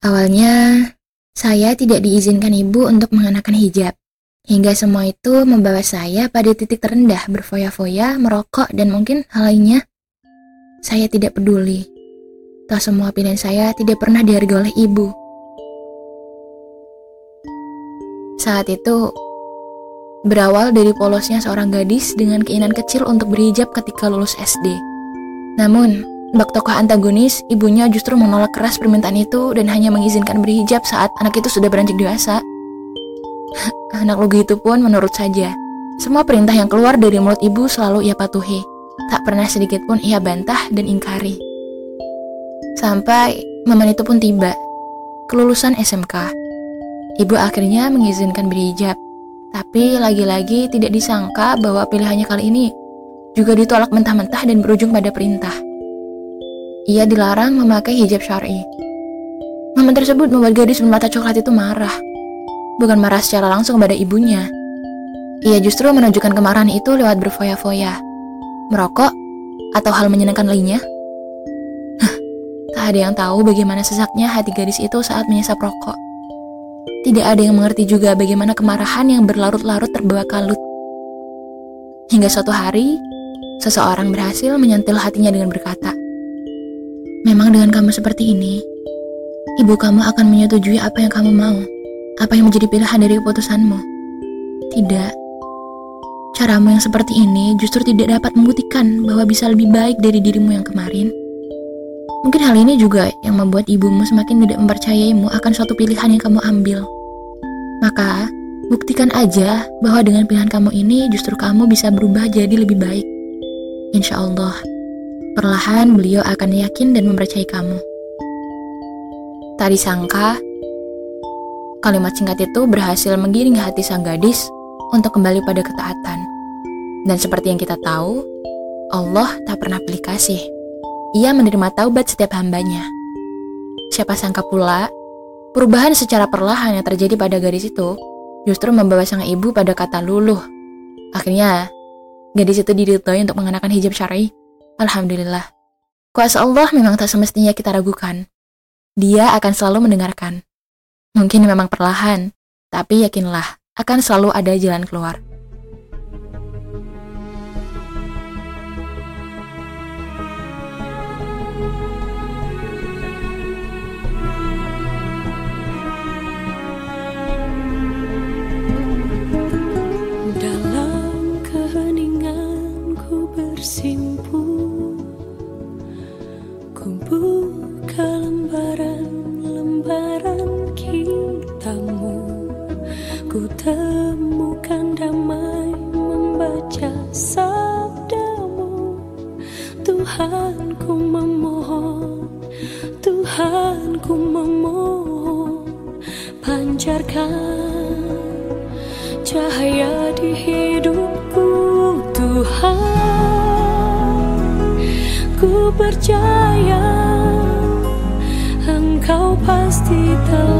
Awalnya, saya tidak diizinkan ibu untuk mengenakan hijab. Hingga semua itu membawa saya pada titik terendah berfoya-foya, merokok, dan mungkin hal lainnya. Saya tidak peduli. Toh semua pilihan saya tidak pernah dihargai oleh ibu. Saat itu, berawal dari polosnya seorang gadis dengan keinginan kecil untuk berhijab ketika lulus SD. Namun, bak tokoh antagonis, ibunya justru menolak keras permintaan itu dan hanya mengizinkan berhijab saat anak itu sudah beranjak dewasa. anak lugu itu pun menurut saja. Semua perintah yang keluar dari mulut ibu selalu ia patuhi. Tak pernah sedikit pun ia bantah dan ingkari. Sampai momen itu pun tiba. Kelulusan SMK. Ibu akhirnya mengizinkan berhijab. Tapi lagi-lagi tidak disangka bahwa pilihannya kali ini juga ditolak mentah-mentah dan berujung pada perintah. Ia dilarang memakai hijab syar'i. Momen tersebut membuat gadis bermata coklat itu marah. Bukan marah secara langsung pada ibunya. Ia justru menunjukkan kemarahan itu lewat berfoya-foya. Merokok atau hal menyenangkan lainnya. tak ada yang tahu bagaimana sesaknya hati gadis itu saat menyesap rokok. Tidak ada yang mengerti juga bagaimana kemarahan yang berlarut-larut terbawa kalut. Hingga suatu hari, seseorang berhasil menyentil hatinya dengan berkata, Memang dengan kamu seperti ini, ibu kamu akan menyetujui apa yang kamu mau, apa yang menjadi pilihan dari keputusanmu. Tidak, caramu yang seperti ini justru tidak dapat membuktikan bahwa bisa lebih baik dari dirimu yang kemarin. Mungkin hal ini juga yang membuat ibumu semakin tidak mempercayaimu akan suatu pilihan yang kamu ambil. Maka, buktikan aja bahwa dengan pilihan kamu ini justru kamu bisa berubah jadi lebih baik. Insya Allah, perlahan beliau akan yakin dan mempercayai kamu. Tak disangka, kalimat singkat itu berhasil menggiring hati sang gadis untuk kembali pada ketaatan. Dan seperti yang kita tahu, Allah tak pernah pilih kasih. Ia menerima taubat setiap hambanya. Siapa sangka pula, perubahan secara perlahan yang terjadi pada gadis itu justru membawa sang ibu pada kata luluh. Akhirnya, gadis itu diridhoi untuk mengenakan hijab syar'i. Alhamdulillah. Kuasa Allah memang tak semestinya kita ragukan. Dia akan selalu mendengarkan. Mungkin memang perlahan, tapi yakinlah akan selalu ada jalan keluar. Tuhanku memohon Tuhanku memohon Pancarkan cahaya di hidupku Tuhan. Ku percaya Engkau pasti telah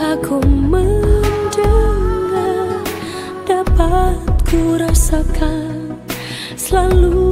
aku mendengar dapat ku rasakan selalu